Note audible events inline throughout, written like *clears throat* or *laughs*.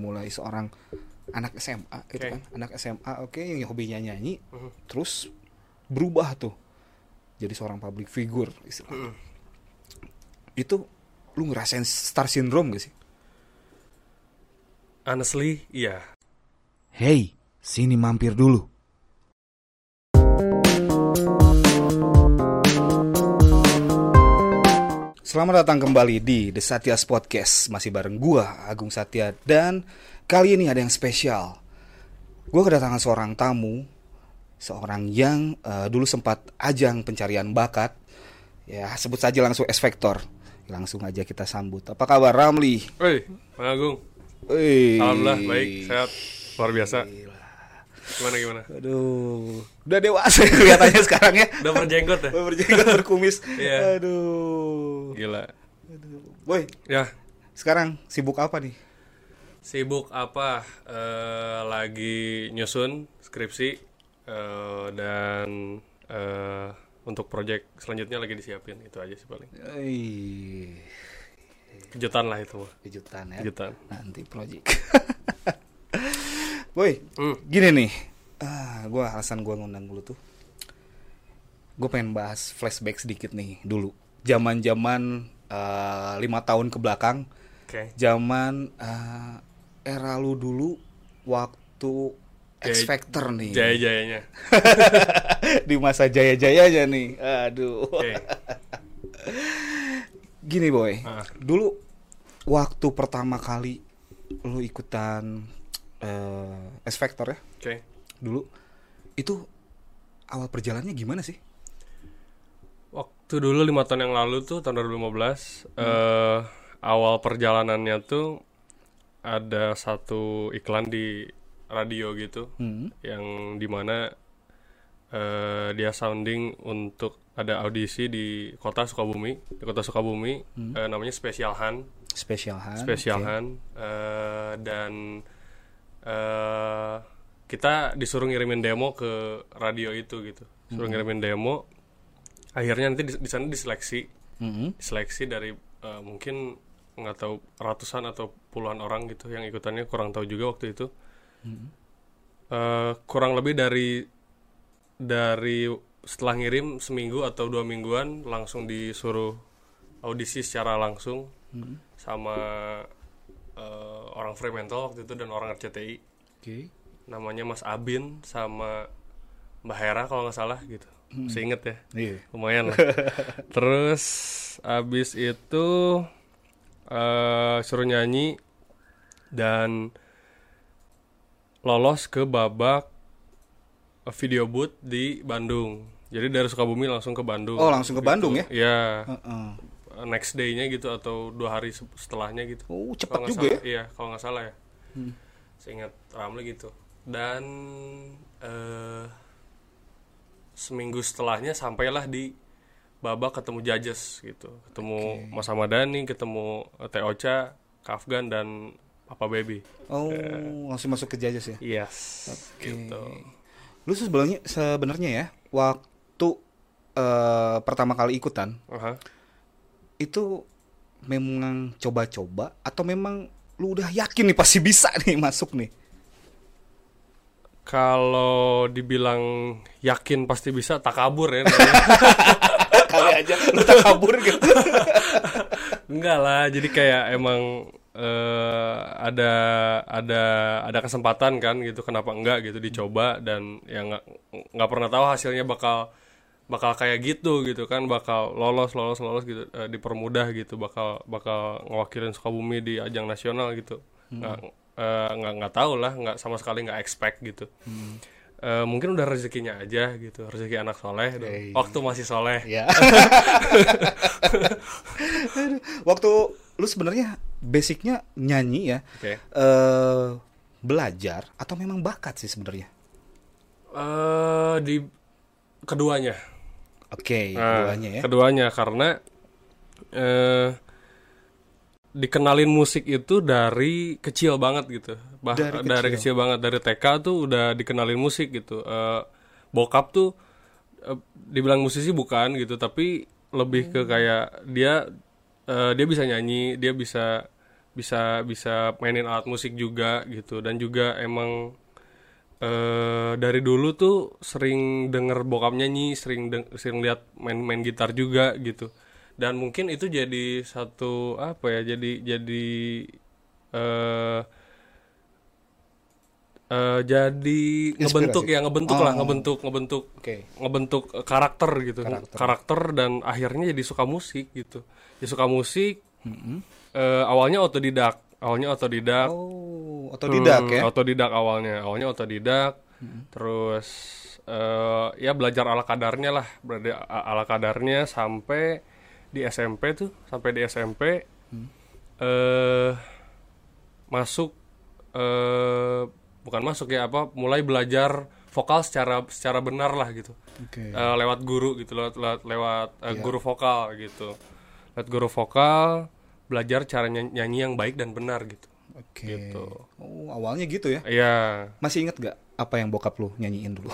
mulai seorang anak SMA gitu Oke. kan anak SMA oke yang hobinya nyanyi Mhm. terus berubah tuh jadi seorang public figure istilahnya Mhm. itu lu ngerasain star syndrome gak sih Honestly, iya. Hey, sini mampir dulu. Selamat datang kembali di The Satyas Podcast. Masih bareng gua, Agung Satya. Dan kali ini ada yang spesial. Gua kedatangan seorang tamu Seorang yang eh, dulu sempat ajang pencarian bakat. Ya sebut saja langsung S Factor Langsung aja kita sambut. Apa kabar Ramli? Woi, Bang Agung. Alhamdulillah baik, sehat, luar biasa. Gimana gimana? Aduh, udah dewasa ya kelihatannya sekarang ya. Udah berjenggot ya? Berjenggot berkumis. Iya. Aduh. Gila. Boy, Ya, sekarang sibuk apa nih? sibuk apa? Eh, lagi nyusun skripsi eh, dan eh, untuk project selanjutnya lagi disiapin itu aja sih paling. Eh, Kejutan lah itu kejutan ya. Kejutan. Nanti project. *laughs* Boy, Hmm. gini nih. Ah, gua alasan gua ngundang dulu tuh. Gue pengen bahas flashback sedikit nih dulu. Zaman-zaman eh, lima tahun ke belakang. Oke. zaman eh, era lu dulu waktu X Jaya- Factor nih Jaya-jayanya. *laughs* di masa jaya-jayanya nih aduh Oke. *laughs* gini boy Ah. dulu waktu pertama kali lu ikutan eh, X Factor ya Oke. dulu itu awal perjalanannya gimana sih Waktu dulu lima tahun yang lalu tuh tahun 2015 eh awal perjalanannya tuh ada satu iklan di radio gitu hmm. yang di mana eh dia sounding untuk ada audisi di kota Sukabumi di kota Sukabumi eh, namanya Special Han Special hand Special oke. Han eh, dan eh kita disuruh ngirimin demo ke radio itu gitu. Suruh ngirimin demo. Akhirnya nanti di, di sana diseleksi. Mhm. diseleksi dari eh, mungkin nggak tahu ratusan atau puluhan orang gitu yang ikutannya. Kurang tahu juga waktu itu. Eh, kurang lebih dari dari setelah ngirim seminggu atau dua mingguan langsung disuruh audisi secara langsung sama eh, orang Fremantle waktu itu dan orang RCTI oke. Namanya Mas Abin sama Mbak Hera kalau nggak salah gitu. Masih inget ya? Iya. Lumayan lah. *laughs* Terus abis itu eh suruh nyanyi dan lolos ke babak video booth di Bandung. Jadi dari Sukabumi langsung ke Bandung. Oh, langsung ke Bandung ya? ya Heeh. Next day-nya gitu atau dua hari se- setelahnya gitu. Oh cepat juga salah, ya? Iya kalau nggak salah ya. Seingat Ramli gitu. Dan eh seminggu setelahnya sampailah di babak ketemu judges gitu. Ketemu Mas Hamadani ketemu eh, Teh Ocha Kafgan dan Papa Baby. Oh langsung masuk ke jajas ya? Yes gitu. Lu sebenarnya sebenarnya ya waktu eh, pertama kali ikutan Aha. Itu memang coba-coba atau memang lu udah yakin nih pasti bisa *laughs* nih masuk nih. kalau dibilang yakin pasti bisa tak kabur ya. *laughs* Kali aja lu tak kabur gitu. *laughs* Enggak lah, jadi kayak emang eh, ada ada ada kesempatan kan gitu, kenapa enggak gitu dicoba dan ya nggak nggak pernah tahu hasilnya bakal bakal kayak gitu gitu kan, bakal lolos lolos lolos gitu, eh, dipermudah gitu, bakal bakal ngewakilin Sukabumi di ajang nasional gitu, nggak eh, nggak nggak tahu lah, nggak sama sekali nggak expect gitu. Eh, mungkin udah rezekinya aja gitu, rezeki anak soleh. Hey. waktu masih soleh. ya. *laughs* Waktu lu sebenarnya basicnya nyanyi ya. Oke. eh belajar atau memang bakat sih sebenarnya? eh di keduanya. Oke, Nah, keduanya ya. Keduanya karena eh dikenalin musik itu dari kecil banget gitu. Bah, Dari dari, kecil. kecil. banget dari TK tuh udah dikenalin musik gitu. Eh bokap tuh eh, dibilang musisi bukan gitu, tapi lebih ke kayak dia eh, dia bisa nyanyi, dia bisa bisa bisa mainin alat musik juga gitu dan juga emang eh dari dulu tuh sering denger bokap nyanyi sering deng- sering lihat main main gitar juga gitu dan mungkin itu jadi satu apa ya jadi jadi eh eh, jadi ngebentuk ya ngebentuk lah Oh. ngebentuk ngebentuk Oke. ngebentuk karakter gitu Karakter. karakter. dan akhirnya jadi suka musik gitu ya suka musik eh, awalnya otodidak awalnya otodidak. Oh, otodidak Hmm, ya. otodidak awalnya. Awalnya otodidak. Terus eh, ya belajar ala kadarnya lah. A- ala kadarnya sampai di SMP tuh sampai di SMP eh masuk eh bukan masuk ya apa mulai belajar vokal secara secara benar lah gitu. Oke. Eh, lewat guru gitu lewat lewat, lewat, eh, guru vokal gitu. Lewat guru vokal belajar cara nyanyi, nyanyi yang baik dan benar gitu Oke. gitu. Oh, awalnya gitu ya. Iya, Masih inget gak apa yang bokap lu nyanyiin dulu?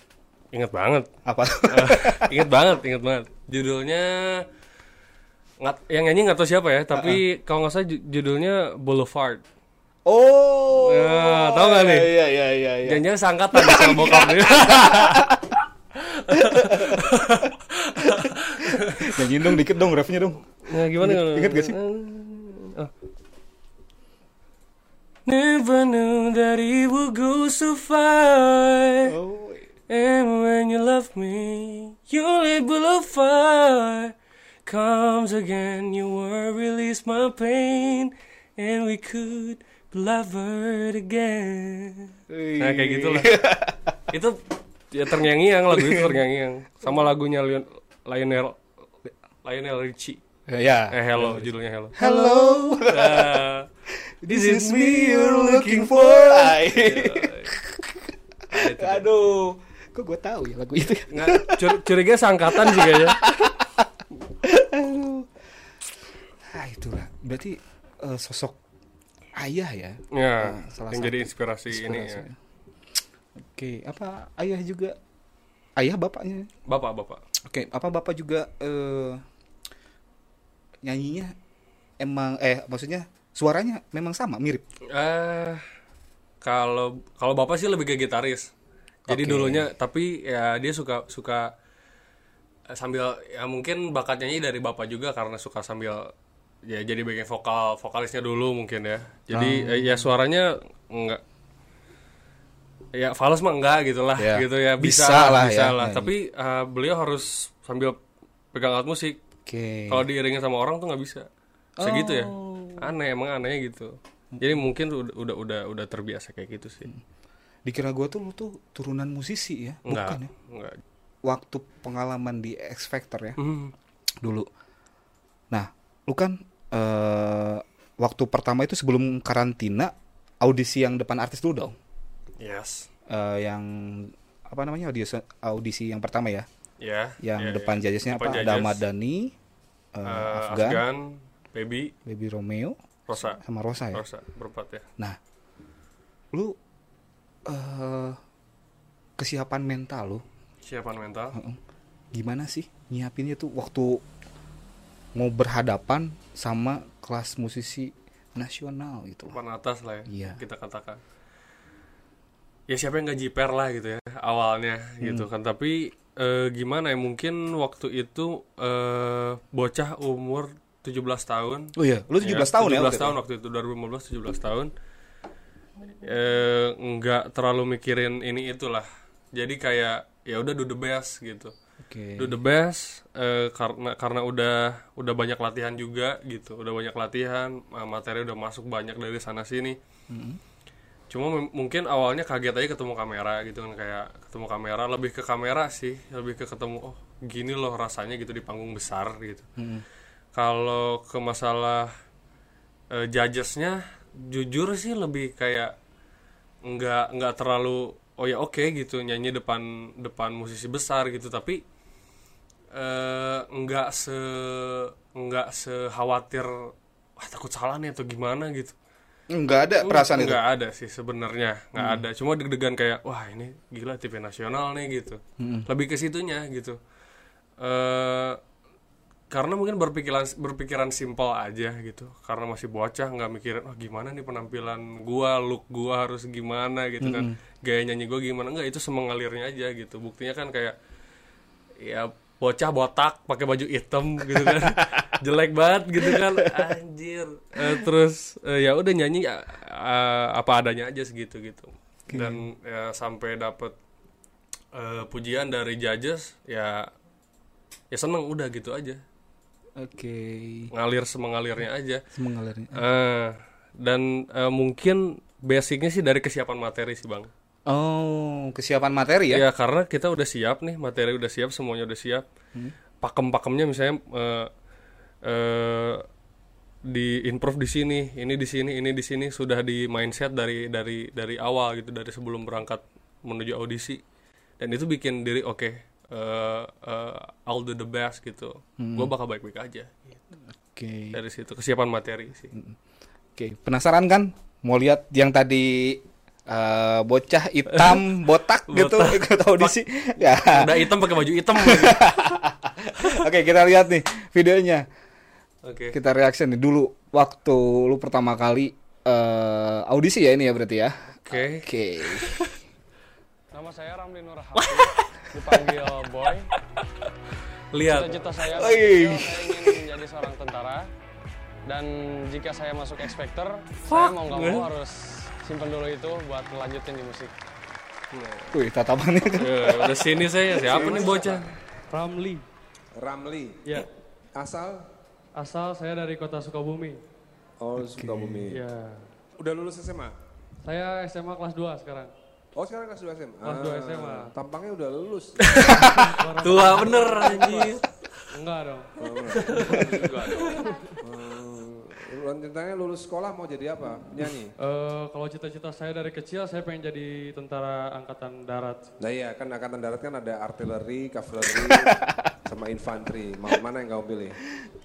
*laughs* inget banget. apa? *laughs* Eh, inget banget, inget banget. Judulnya nggak yang nyanyi nggak tahu siapa ya, tapi kalau nggak salah ju- judulnya Boulevard. oh. Ya, tahu nggak nih? Iya, iya, iya, iya. Jangan sangkatan sama bokap *laughs* nih. *laughs* Nyanyiin dong dikit dong refnya dong. Nah, gimana? Ingat- ingat gak sih? Oh. Never knew that it would go so far. Oh. And when you love me, you label of fire comes again. You were release my pain, and we could be lovers again. Nah kayak gitulah. *laughs* itu ya terngiang-ngiang lagu itu terngiang-ngiang. Sama lagunya Lion- Lionel Lionel Richie. ya. Eh Hello judulnya Hello. Hello. *laughs* Nah, This is me you're looking for. Ay. *laughs* Aduh. Kok gue tahu ya lagu itu? nggak cur- curiga sangkatan sih kayaknya. Aduh. Ah itulah. Berarti eh, sosok ayah ya. Ya, Nah, salah yang satu jadi inspirasi, ini inspirasi. ya. Oke, apa ayah juga? Ayah bapaknya? Bapak, bapak. Oke, apa bapak juga eh nyanyinya emang eh maksudnya suaranya memang sama mirip. Eh kalau kalau bapak sih lebih ke gitaris. Jadi Oke. dulunya tapi ya dia suka suka eh, sambil ya mungkin bakat nyanyi dari bapak juga karena suka sambil ya jadi bagian vokal vokalisnya dulu mungkin ya. Jadi eh, ya suaranya enggak ya fals mah enggak gitu lah Ya. gitu ya bisa, Bisa lah bisa ya, lah. nyanyi. Tapi eh, beliau harus sambil pegang alat musik Oke. kalau diiringin sama orang tuh nggak bisa. Segitu ya. Oh. aneh emang anehnya gitu. Jadi mungkin udah udah udah udah terbiasa kayak gitu sih. Dikira gua tuh lu tuh turunan musisi ya, enggak bukan ya? enggak Waktu pengalaman di X Factor ya? Hmm, dulu. Nah, lu kan eh waktu pertama itu sebelum karantina audisi yang depan artis dulu dong. yes. Eh, yang apa namanya audisi audisi yang pertama ya, ya yang ya, depan ya. judgesnya Depan apa? Ada Ahmad Dhani, eh, eh, Afgan, Afgan baby Baby Romeo, Rosa sama Rosa ya. Rosa berempat ya Nah, lu eh kesiapan mental lu siapan mental Heeh. gimana sih nyiapinnya tuh waktu mau berhadapan sama kelas musisi nasional gitu papan atas lah ya Iya. kita katakan ya siapa yang nggak jiper lah gitu ya awalnya Hmm. gitu kan tapi eh, gimana ya mungkin waktu itu eh, bocah umur 17 tahun Oh iya, lu 17 tahun ya? 17 waktu tahun waktu itu 2015 17 tahun. Eh nggak terlalu mikirin ini itulah. Jadi kayak ya udah do the best gitu. Oke. Do the best eh, karena karena udah udah banyak latihan juga gitu. Udah banyak latihan, ma- materi udah masuk banyak dari sana sini. Mm-mm. Cuma mungkin awalnya kaget aja ketemu kamera gitu kan kayak ketemu kamera lebih ke kamera sih, lebih ke ketemu oh gini loh rasanya gitu di panggung besar gitu. Mm-mm. kalau ke masalah eh, judgesnya jujur sih lebih kayak nggak nggak terlalu oh ya oke gitu nyanyi depan depan musisi besar gitu. Tapi eh, nggak se nggak sekhawatir wah takut salah nih atau gimana? gitu Enggak ada perasaan itu. nggak ada sih sebenarnya nggak ada. Cuma deg-degan kayak wah ini gila TV nasional nih gitu. Mm-mm. lebih ke situnya gitu. Eh karena mungkin berpikiran berpikiran simpel aja gitu. Karena masih bocah nggak mikirin oh gimana nih penampilan gua look gua harus gimana gitu kan. Gaya nyanyi gua gimana? Enggak itu semengalirnya aja gitu. Buktinya kan kayak ya bocah botak pakai baju hitam gitu kan. *laughs* Jelek banget gitu kan. Anjir. Eh, terus eh, ya udah nyanyi ya, eh, apa adanya aja segitu gitu. Dan ya sampai dapet eh, pujian dari judges ya ya seneng udah gitu aja. Oke. ngalir semengalirnya aja. Semengalirnya. Eh, dan eh, mungkin basicnya sih dari kesiapan materi sih bang Oh, kesiapan materi ya? ya karena kita udah siap nih materi udah siap semuanya udah siap. Pakem-pakemnya misalnya eh, eh, di improve di sini ini di sini ini di sini sudah di mindset dari dari dari awal gitu dari sebelum berangkat menuju audisi. Dan itu bikin diri oke eh, I'll do the best gitu. Gue bakal baik-baik aja Oke. dari situ kesiapan materi sih. Oke, penasaran kan? Mau lihat yang tadi eh, bocah hitam *laughs* botak gitu *laughs* ikut audisi? Ya. udah hitam pakai baju hitam *laughs* Oke, kita lihat nih videonya. oke Kita reaction nih dulu waktu lu pertama kali eh, audisi ya ini ya berarti ya. oke Oke. Nama saya Ramli Nur Hafiz, dipanggil Boy. lihat Cita-cita saya Oi. saya ingin menjadi seorang tentara. Dan jika saya masuk X-Factor, saya mau nggak mau harus simpen dulu itu buat lanjutin di musik. Wih, tatapannya kan. Eh, udah sini saya siapa nih bocah Ramli, Ramli. ya. Asal Asal saya dari kota Sukabumi. Oh, Sukabumi. Ya. Udah lulus SMA? Saya SMA kelas 2 sekarang. Oh, sekarang kelas 2 SMA. Kelas 2 SMA. Tampangnya udah lulus. tua bener anjir Enggak dong. Hmm, Rencananya lulus sekolah mau jadi apa? Nyanyi. Eh, kalau cita-cita saya dari kecil, saya pengen jadi tentara angkatan darat. Nah iya, kan angkatan darat kan ada artileri, cavalry, *laughs* sama infanteri. Mau mana yang kamu pilih?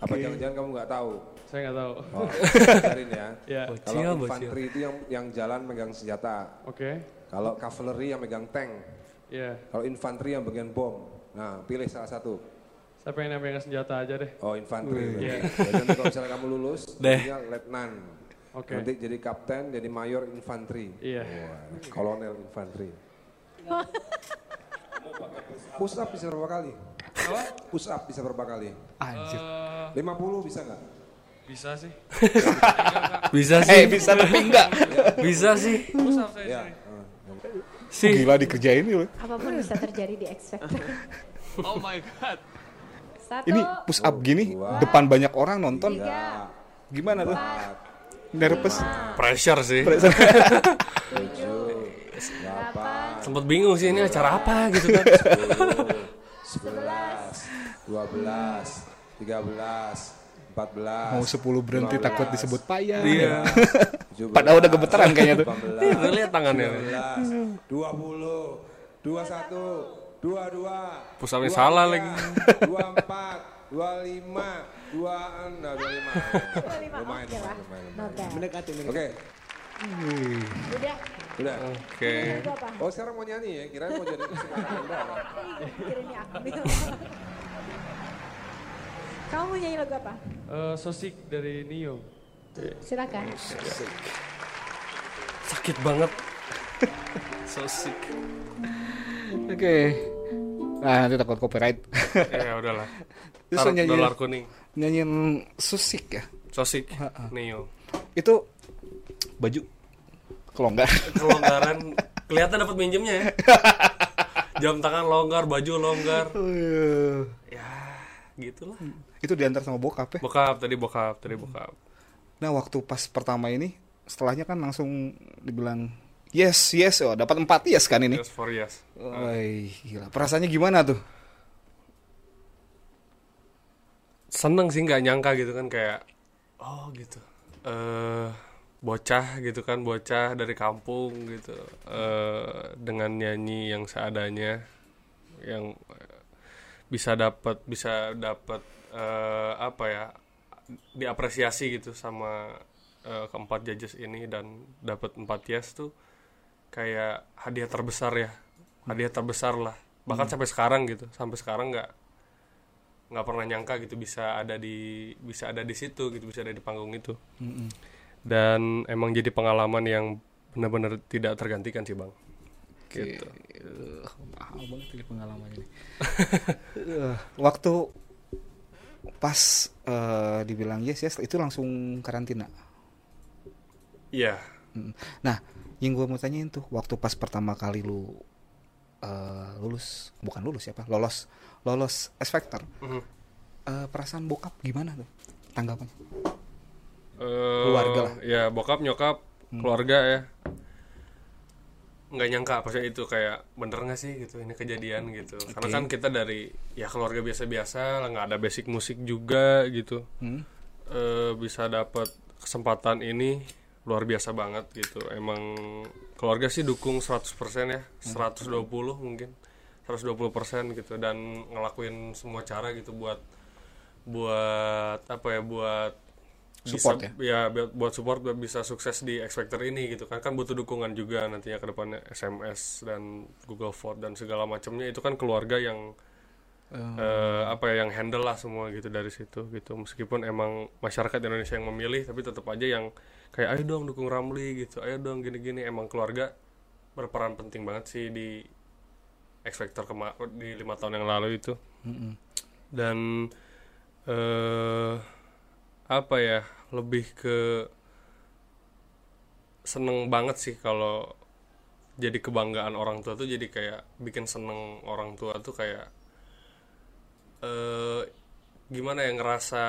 Apa jangan-jangan kamu nggak tahu? Saya nggak tahu. Oh, *laughs* ajarin ya. Ya, Kalau infanteri itu yang yang jalan megang senjata. oke. Kalau cavalry yang megang tank. Ya, Kalau infanteri yang bagian bom. Nah, pilih salah satu. Saya pengen yang pegang senjata aja deh. Oh, infanteri. Iya. Jadi nanti kalau misalnya kamu lulus, Deh. letnan. Oke. Nanti jadi kapten, jadi mayor infanteri. Iya. Wah, kolonel infanteri. *laughs* Push up bisa berapa kali? Push up bisa berapa kali? Anjir. Eh, 50 bisa nggak? bisa sih. *laughs* bisa Eh, sih bisa tapi enggak. bisa sih Pusat saya Ya. sini. eh. sih Gila dikerjain loh. apa pun bisa terjadi di X Factor. *laughs* Oh my god. Satu, Ini push up gini depan banyak orang nonton. tiga, Gimana tuh? Nervous. pressure sih *laughs* delapan, sempet bingung sih ini acara apa gitu kan 11, 12, 13, 14. Mau 10 berhenti 15, takut disebut payah. iya 17, Padahal udah gemeteran kayaknya tuh. 18, Lu lihat tangannya 19, 20, 21, 22, Push up-nya salah lagi. 24, 25, 26, nah 25. lima, Lumayan, oke lah. lumayan, lumayan. Bad. Oke, Udah, udah. oke apa? Oh sekarang mau nyanyi ya? Kirain mau jadi. *laughs* Kira-kira aku. *laughs* Kamu mau nyanyi lagu apa? Eh, Sosik dari Nio. Silakan. sakit banget *laughs* so sick Oke. Nah, nanti takut copyright. *laughs* ya udahlah. Terus nyanyi- dolar kuning. Nyanyiin susik ya. sosik neo. Itu baju. Kelonggar. kelonggaran. *laughs* Kelihatan dapat minjemnya ya. *laughs* Jam tangan longgar baju longgar. Ya gitulah. Itu diantar sama bokap ya. bokap tadi bokap tadi bokap. Nah, waktu pas pertama ini setelahnya kan langsung dibilang yes, yes, oh dapat empat yes kan ini. yes for yes Woi, gila. Perasaannya gimana tuh? seneng sih nggak nyangka gitu kan kayak oh gitu eh bocah gitu kan bocah dari kampung gitu eh dengan nyanyi yang seadanya yang eh, bisa dapat bisa dapat eh apa ya diapresiasi gitu sama eh, keempat judges ini dan dapat empat yes tuh kayak hadiah terbesar ya. Hadiah terbesar lah. Bahkan sampai sekarang gitu. Sampai sekarang nggak nggak pernah nyangka gitu bisa ada di bisa ada di situ gitu bisa ada di panggung itu. Dan emang jadi pengalaman yang benar-benar tidak tergantikan sih bang. Gitu. Uh, mahal banget ini pengalaman ini. Uh, *laughs* waktu pas eh, dibilang yes yes itu langsung karantina. iya. Mm. Nah, yang gue mau tanyain tuh waktu pas pertama kali lu eh, lulus, bukan lulus siapa, lolos, lolos X Factor, Mhm. Eh, perasaan bokap gimana tuh tanggapannya? Eh, Keluarga lah. ya bokap nyokap keluarga ya nggak nyangka pasti itu kayak bener nggak sih gitu ini kejadian gitu karena Oke. kan kita dari ya keluarga biasa-biasa lah nggak ada basic musik juga gitu Hmm? Eh, bisa dapat kesempatan ini luar biasa banget gitu. Emang keluarga sih dukung 100% ya. 120 mungkin. 120% gitu. Dan ngelakuin semua cara gitu buat buat apa ya buat Support bisa, ya buat- buat support buat bisa sukses di X Factor ini gitu kan. Kan butuh dukungan juga nantinya ke depannya. SMS dan Google Vote dan segala macamnya. Itu kan keluarga yang eh, apa ya yang handle lah semua gitu dari situ gitu. Meskipun emang masyarakat Indonesia yang memilih tapi tetap aja yang kayak ayo dong dukung Ramli gitu. Ayo dong gini-gini. Emang keluarga berperan penting banget sih di X Factor kema- di lima tahun yang lalu itu. Dan eh apa ya lebih ke seneng banget sih kalau jadi kebanggaan orang tua tuh jadi kayak bikin seneng orang tua tuh kayak eh gimana ya ngerasa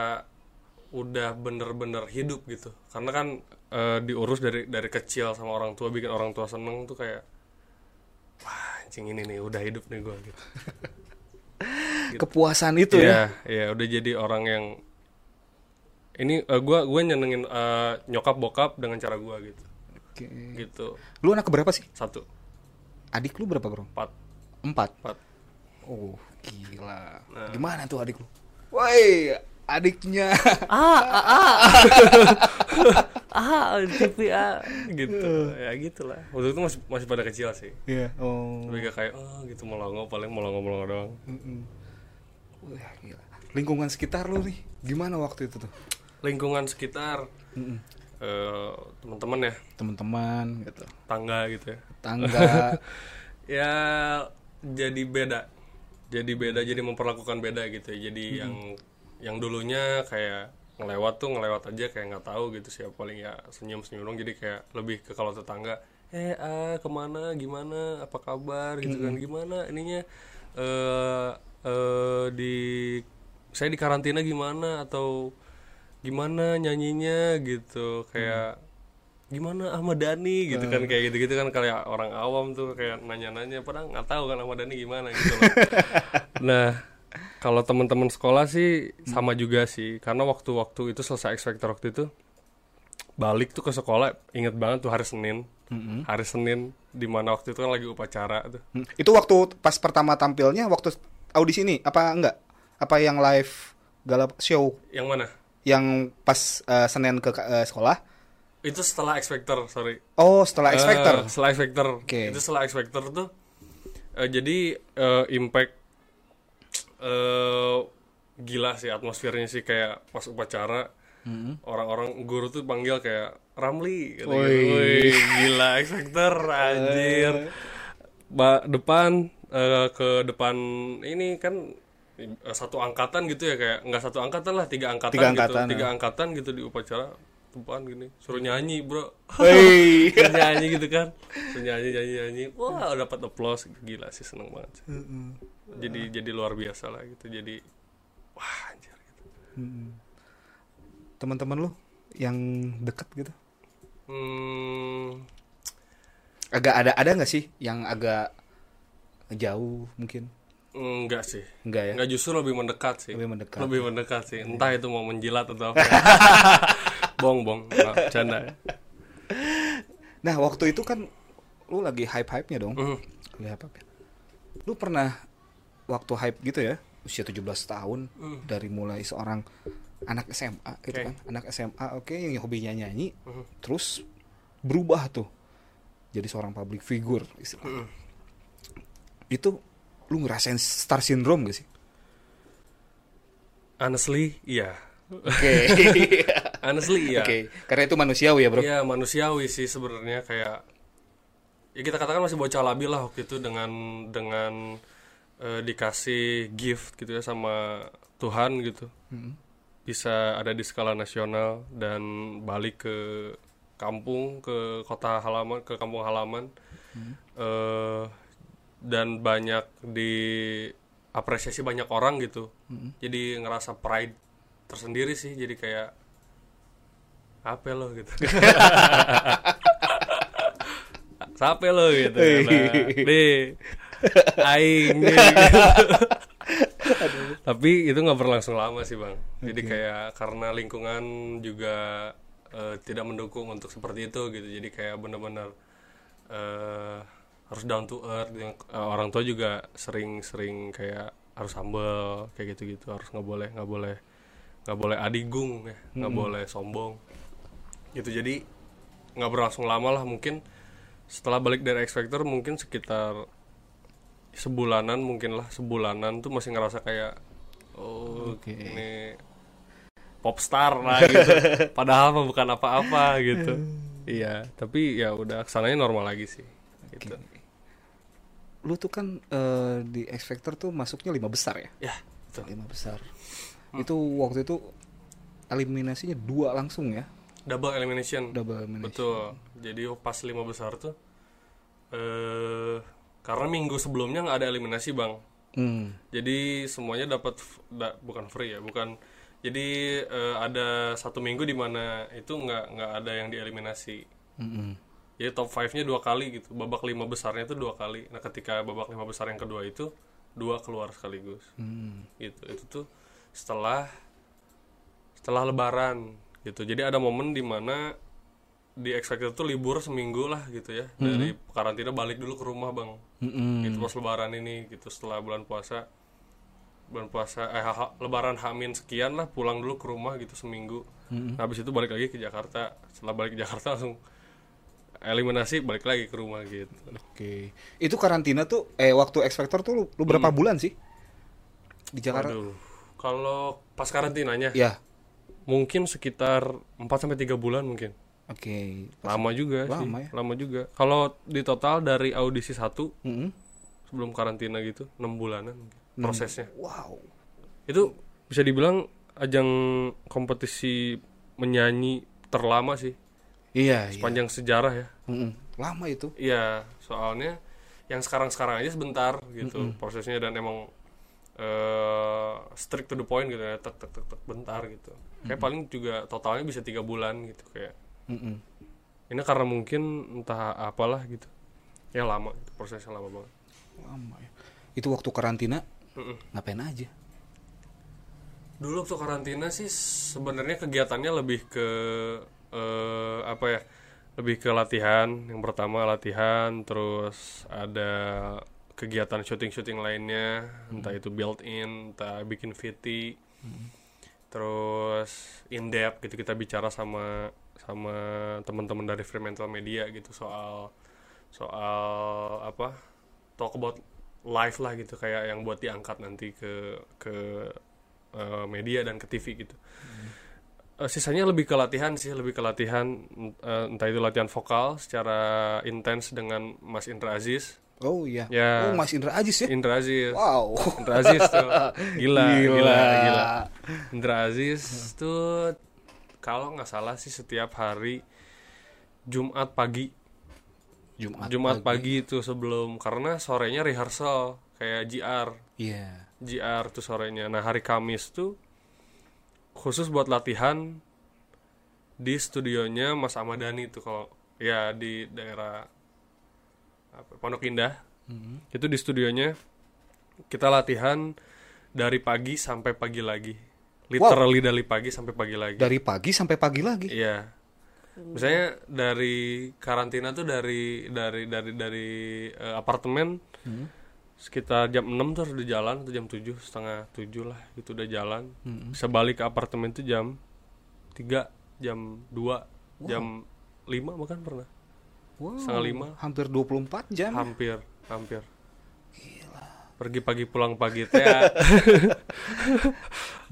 udah bener-bener hidup gitu karena kan eh, diurus dari dari kecil sama orang tua bikin orang tua seneng tuh kayak wah anjing ini nih udah hidup nih gue gitu *laughs* Kepuasan itu ya. Iya, iya udah jadi orang yang ini eh, gua gue nyenengin eh, nyokap bokap dengan cara gua gitu. Oke. Gitu. Lu anak berapa sih? Satu, Adik lu berapa, Bro? empat, Empat. empat. Oh, gila. Nah. Gimana tuh adik lu? Woi, adiknya. Ah, TV ah gitu. ya gitulah. Waktu itu masih masih pada kecil sih. Iya. Oh. Lebih ke kayak oh gitu melongo paling melongo-melongo doang. Mm-mm. Wah, gila. Lingkungan sekitar lu nih, gimana waktu itu tuh? Lingkungan sekitar Mm-mm. eh, teman-teman ya, Teman-teman gitu. tangga gitu ya. Tangga. *laughs* ya jadi beda jadi beda jadi memperlakukan beda gitu ya. jadi yang yang dulunya kayak ngelewat tuh ngelewat aja kayak nggak tahu gitu siapa paling ya senyum senyum dong jadi kayak lebih ke kalau tetangga eh ah ke mana gimana apa kabar? Gitu kan. Gimana ininya eh eh di saya di karantina gimana atau gimana nyanyinya? Gitu. Kayak gimana Ahmad Dhani? Gitu kan kayak gitu-gitu kan kayak orang awam tuh kayak nanya-nanya padahal nggak tahu kan Ahmad Dhani gimana? Gitu loh. *laughs* nah kalau teman-teman sekolah sih sama juga sih karena waktu-waktu itu selesai X Factor waktu itu balik tuh ke sekolah inget banget tuh hari Senin. Hari Senin di mana waktu itu kan lagi upacara tuh. Hmm. Itu waktu pas pertama tampilnya waktu audisi ini apa enggak? Apa yang live galap show? Yang mana? Yang pas eh, Senin ke eh, sekolah? Itu setelah X Factor sorry Oh, setelah X Factor. Eh, setelah X Factor. Oke. Itu setelah X Factor tuh eh, jadi eh, impact eh gila sih atmosfernya sih kayak pas upacara orang-orang guru tuh panggil kayak Ramli gitu, Woi. Gila X Factor *laughs* anjir. Ba depan eh, ke depan ini kan eh, satu angkatan gitu ya kayak nggak satu angkatan lah tiga angkatan, Tiga gitu angkatan, tiga ya. angkatan gitu di upacara depan gini suruh nyanyi bro. *laughs* Suruh nyanyi gitu kan Suruh nyanyi nyanyi nyanyi wah dapat applause gila sih seneng banget sih. jadi jadi luar biasa lah gitu jadi wah anjir gitu. Teman-teman lu yang deket gitu. hmm, Agak ada ada nggak sih yang agak jauh mungkin? enggak sih Enggak ya? enggak justru lebih mendekat sih Lebih mendekat. lebih mendekat sih entah itu mau menjilat atau apa *laughs* bong bong Nggak, bercanda ya Nah, waktu itu kan lu lagi hype-hype-nya dong. Mhm. Lagi hype-hype. Lu pernah waktu hype gitu ya, usia 17 tahun dari mulai seorang anak SMA gitu Oke. kan. Anak SMA oke yang hobinya nyanyi, Mhm. terus berubah tuh jadi seorang public figure istilahnya. Itu lu ngerasain star syndrome gak sih? honestly iya Oke. *laughs* honestly iya. Oke, karena itu manusiawi ya, Bro. Iya manusiawi sih sebenarnya kayak ya kita katakan masih bocah labil lah waktu itu dengan dengan eh, dikasih gift gitu ya sama Tuhan gitu. Bisa ada di skala nasional dan balik ke kampung ke kota halaman ke kampung halaman. Eh, dan banyak diapresiasi banyak orang gitu. Jadi ngerasa pride tersendiri sih jadi kayak apa lo gitu. Sampai lo gitu. Nah, nih aing nih tapi itu nggak berlangsung lama sih bang. Jadi kayak karena lingkungan juga eh, tidak mendukung untuk seperti itu gitu. Jadi kayak benar-benar eh, harus down to earth. Yang eh, orang tua juga sering-sering kayak harus humble kayak gitu-gitu. Harus nggak boleh nggak boleh nggak boleh adigung ya nggak boleh sombong gitu jadi nggak berlangsung lama lah mungkin setelah balik dari X Factor mungkin sekitar sebulanan mungkin lah sebulanan tuh masih ngerasa kayak oh Oke. ini popstar lah gitu *laughs* padahal mah bukan apa-apa gitu *laughs* iya tapi ya udah ke sananya normal lagi sih gitu Lu tuh kan eh, di X Factor tuh masuknya lima besar ya? ya betul. Lima besar. Itu waktu itu eliminasinya dua langsung ya? Double elimination. Double elimination. betul. Jadi pas lima besar tuh eh karena minggu sebelumnya nggak ada eliminasi bang. Hmm. jadi semuanya dapat da- bukan free ya bukan. Jadi eh, ada satu minggu di mana itu nggak nggak ada yang dieliminasi. Mm-mm. jadi top 5 nya dua kali gitu. Babak lima besarnya itu dua kali. Nah ketika babak lima besar yang kedua itu dua keluar sekaligus. Hmm. gitu. Itu tuh setelah setelah lebaran gitu jadi ada momen di mana di Factor tuh libur seminggu lah gitu ya dari karantina balik dulu ke rumah bang Mm-mm. gitu pas lebaran ini gitu setelah bulan puasa bulan puasa eh ha- ha- lebaran hamin sekian lah pulang dulu ke rumah gitu seminggu Nah, habis itu balik lagi ke Jakarta setelah balik ke Jakarta langsung eliminasi balik lagi ke rumah gitu Oke. Itu karantina tuh eh waktu Factor tuh lu, lu berapa bulan sih? Di Jakarta? Waduh. kalau pas karantinanya Ya. Mungkin sekitar 4 sampai tiga bulan mungkin Oke. lama juga sih Lama ya? lama juga kalau di total dari audisi satu Mm-mm. sebelum karantina gitu enam bulanan mungkin prosesnya Wow. itu bisa dibilang ajang kompetisi menyanyi terlama sih Iya, iya. sepanjang sejarah ya Mm-mm. Lama itu. iya soalnya yang sekarang sekarang aja sebentar gitu prosesnya dan emang eh strict to the point gitu ya tek tek tek tek bentar gitu kayak paling juga totalnya bisa tiga bulan gitu kayak Mm-mm. ini karena mungkin entah apalah gitu ya lama gitu, prosesnya lama banget Lama ya. Itu waktu karantina Mm-mm. ngapain aja? dulu waktu karantina sih sebenarnya kegiatannya lebih ke eh, apa ya lebih ke latihan yang pertama latihan terus ada kegiatan syuting-syuting lainnya entah itu built in entah bikin VT terus in depth gitu kita bicara sama sama teman-teman dari Fremantle Media gitu soal soal apa talk about live lah gitu kayak yang buat diangkat nanti ke ke eh, media dan ke TV gitu. Eh, sisanya lebih ke latihan sih, lebih ke latihan eh, entah itu latihan vokal secara intens dengan Mas Indra Aziz. Oh iya. Ya. Oh Mas Indra Ajis ya? Indra Aziz. Wow. Indra Aziz tuh *laughs* gila, Gila. gila, gila. Indra Aziz tuh kalau nggak salah sih setiap hari Jumat pagi Jumat. Jumat pagi itu sebelum karena sorenya rehearsal kayak GR Iya. GR tuh sorenya nah hari Kamis tuh khusus buat latihan di studionya Mas Amadani tuh kalau ya di daerah Pondok Indah. Itu di studionya. Kita latihan dari pagi sampai pagi lagi. Literally dari pagi sampai pagi lagi. Dari pagi sampai pagi lagi. Iya. Misalnya dari karantina tuh dari dari dari dari eh, apartemen sekitar jam 6 tuh udah jalan atau jam 7 setengah 7 lah itu udah jalan. Bisa balik ke apartemen tuh jam 3, jam 2, jam 5 bahkan pernah. Wow. Setengah lima. Hampir 24 jam. Hampir, hampir. Pergi pagi pulang pagi teh. ya. *laughs*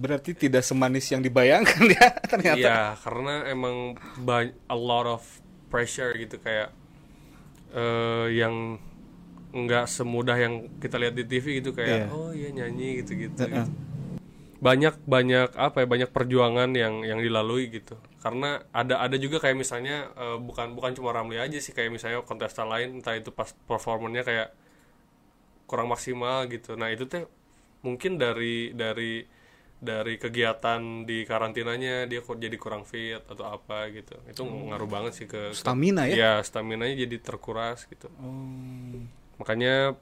Berarti tidak semanis yang dibayangkan ya *laughs* ternyata. Iya, karena emang a lot of pressure gitu kayak eh yang nggak semudah yang kita lihat di TV gitu kayak Iya. oh iya nyanyi gitu-gitu. Heeh. gitu. Banyak banyak apa ya banyak perjuangan yang yang dilalui gitu. Karena ada ada juga kayak misalnya eh, bukan bukan cuma Ramli aja sih kayak misalnya kontestan lain entah itu pas performanya kayak kurang maksimal gitu. Nah, itu teh mungkin dari dari dari kegiatan di karantinanya dia kok jadi kurang fit atau apa gitu. Itu ngaruh banget sih ke Stamina ya? Ya, stamina-nya jadi terkuras gitu. Makanya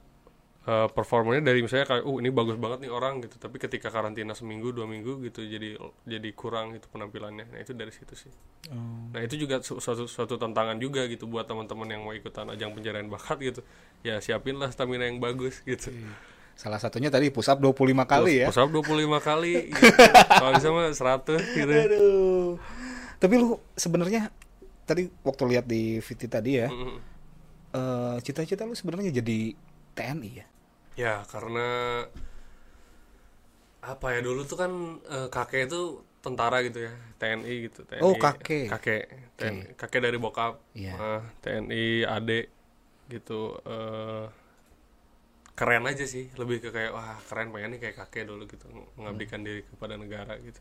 eh, performanya dari misalnya kayak uh ini bagus banget nih orang gitu, tapi ketika karantina seminggu dua minggu gitu jadi jadi kurang gitu penampilannya. Nah, itu dari situ sih. Nah, itu juga su- suatu suatu tantangan juga gitu buat teman-teman yang mau ikutan ajang pencarian bakat gitu. Ya siapin lah stamina yang bagus gitu. Salah satunya tadi push up 25 kali ya. Push up 25 kali *laughs* gitu. Kalau bisa mah 100 gitu. Aduh. Tapi lu sebenarnya tadi waktu lihat di VT tadi ya, Mm-mm. eh, cita-cita lu sebenarnya jadi TNI ya? Ya, karena apa ya dulu tuh kan eh, kakek itu tentara gitu ya, TNI gitu, TNI. Oh, kakek. Kakek. TNI, kakek dari bokap. Iya. Eh, TNI adik gitu eh keren aja sih, lebih ke kayak wah keren pengen nih kayak kakek dulu gitu, mengabdikan diri kepada negara gitu.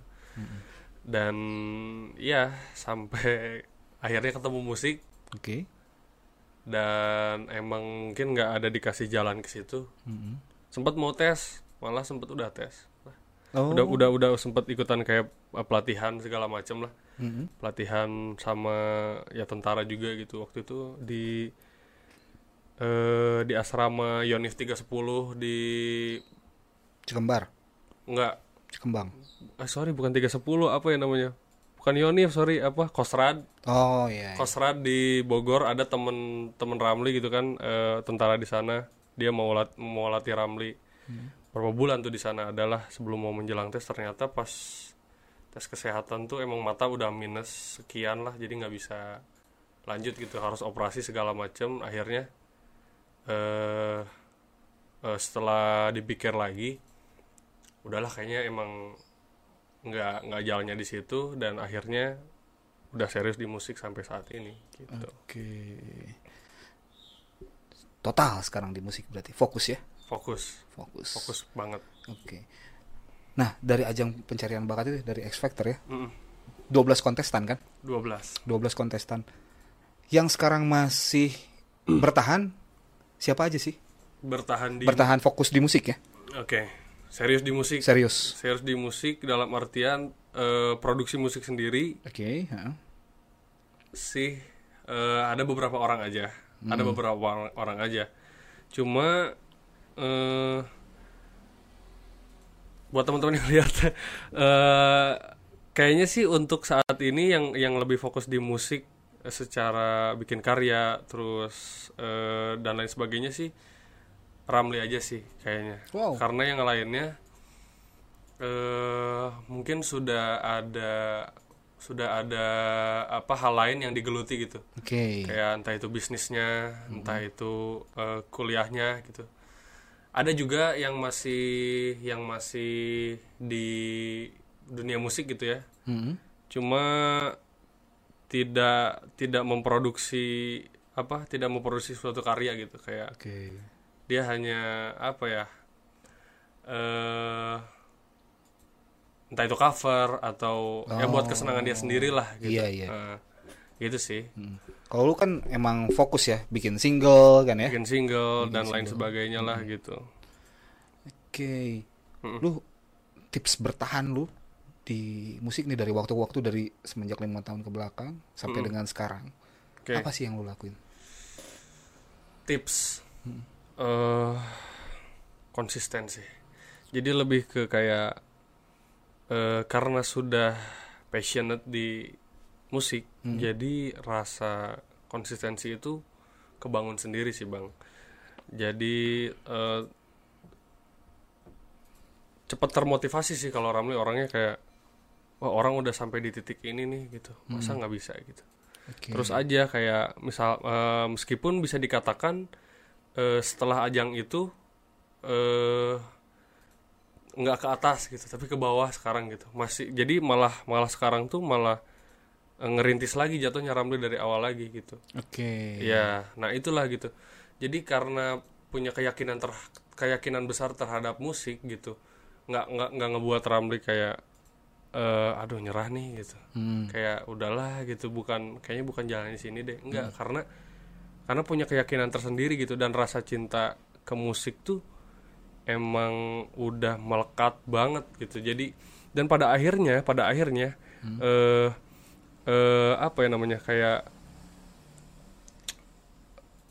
Dan ya sampai *laughs* akhirnya ketemu musik Oke. Dan emang mungkin nggak ada dikasih jalan ke situ. Sempat mau tes malah sempat udah tes. Oh. udah udah udah sempat ikutan kayak uh, pelatihan segala macam lah. Mm-mm. pelatihan sama ya tentara juga gitu. Waktu itu di eh di asrama Yonif 310 di Cikembar, enggak Cikembang. ah, sorry bukan 310 apa ya namanya bukan Yonif sorry apa Kosrad Oh iya. iya. Kosrad di Bogor ada temen temen Ramli gitu kan eh, tentara di sana. Dia mau lat mau latih Ramli. Berapa bulan tuh di sana. Adalah sebelum mau menjelang tes ternyata pas tes kesehatan tuh emang mata udah minus sekian lah jadi nggak bisa lanjut gitu. Harus operasi segala macem. Akhirnya eh eh, setelah dipikir lagi udahlah kayaknya emang nggak nggak jalannya di situ dan akhirnya udah serius di musik sampai saat ini gitu Oke. Total sekarang di musik berarti fokus ya? fokus Fokus. fokus banget Oke. Nah, dari ajang pencarian bakat itu dari X Factor ya. Mm-mm. 12 kontestan kan? 12 12 kontestan. Yang sekarang masih *clears throat* bertahan siapa aja sih? bertahan di Bertahan fokus di musik ya? oke serius di musik? Serius. serius di musik dalam artian eh, produksi musik sendiri. Oke, heeh. sih eh, ada beberapa orang aja. Ada beberapa orang, orang aja. Cuma eh, buat teman-teman yang *laughs* lihat eh, kayaknya sih untuk saat ini yang yang lebih fokus di musik secara bikin karya terus eh, dan lain sebagainya sih Ramli aja sih kayaknya Wow. karena yang lainnya eh mungkin sudah ada sudah ada apa hal lain yang digeluti gitu Oke. kayak entah itu bisnisnya entah itu eh, kuliahnya gitu ada juga yang masih yang masih di dunia musik gitu ya Mhm. cuma tidak tidak memproduksi apa tidak memproduksi suatu karya gitu kayak Oke. Dia hanya apa ya eh entah itu cover atau ya buat kesenangan dia sendiri lah gitu Iya, iya. Eh, gitu sih Hmm. Kalau lu kan emang fokus ya bikin single kan ya? bikin single dan lain sebagainya lah gitu Oke. Mm-mm. Lu tips bertahan lu di musik nih dari waktu ke waktu dari semenjak lima tahun ke belakang sampai dengan sekarang. oke Apa sih yang lu lakuin? tips eh konsistensi jadi lebih ke kayak eh, karena sudah passionate di musik jadi rasa konsistensi itu kebangun sendiri sih bang. Jadi eh, cepat termotivasi sih kalau Ramli orangnya kayak wah orang udah sampai di titik ini nih gitu. Masa nggak bisa? gitu. Oke. terus aja kayak misal eh, meskipun bisa dikatakan eh, setelah ajang itu eh nggak ke atas gitu tapi ke bawah sekarang gitu. Masih jadi malah malah sekarang tuh malah eh, ngerintis lagi jatuhnya Ramli dari awal lagi gitu. Oke. ya nah itulah gitu. Jadi karena punya keyakinan ter keyakinan besar terhadap musik gitu nggak nggak nggak ngebuat Ramli kayak eh aduh nyerah nih gitu. Hmm. kayak udahlah gitu bukan kayaknya bukan jalan di sini deh. Enggak karena karena punya keyakinan tersendiri gitu dan rasa cinta ke musik tuh emang udah melekat banget gitu. Jadi dan pada akhirnya pada akhirnya eh eh apa ya namanya kayak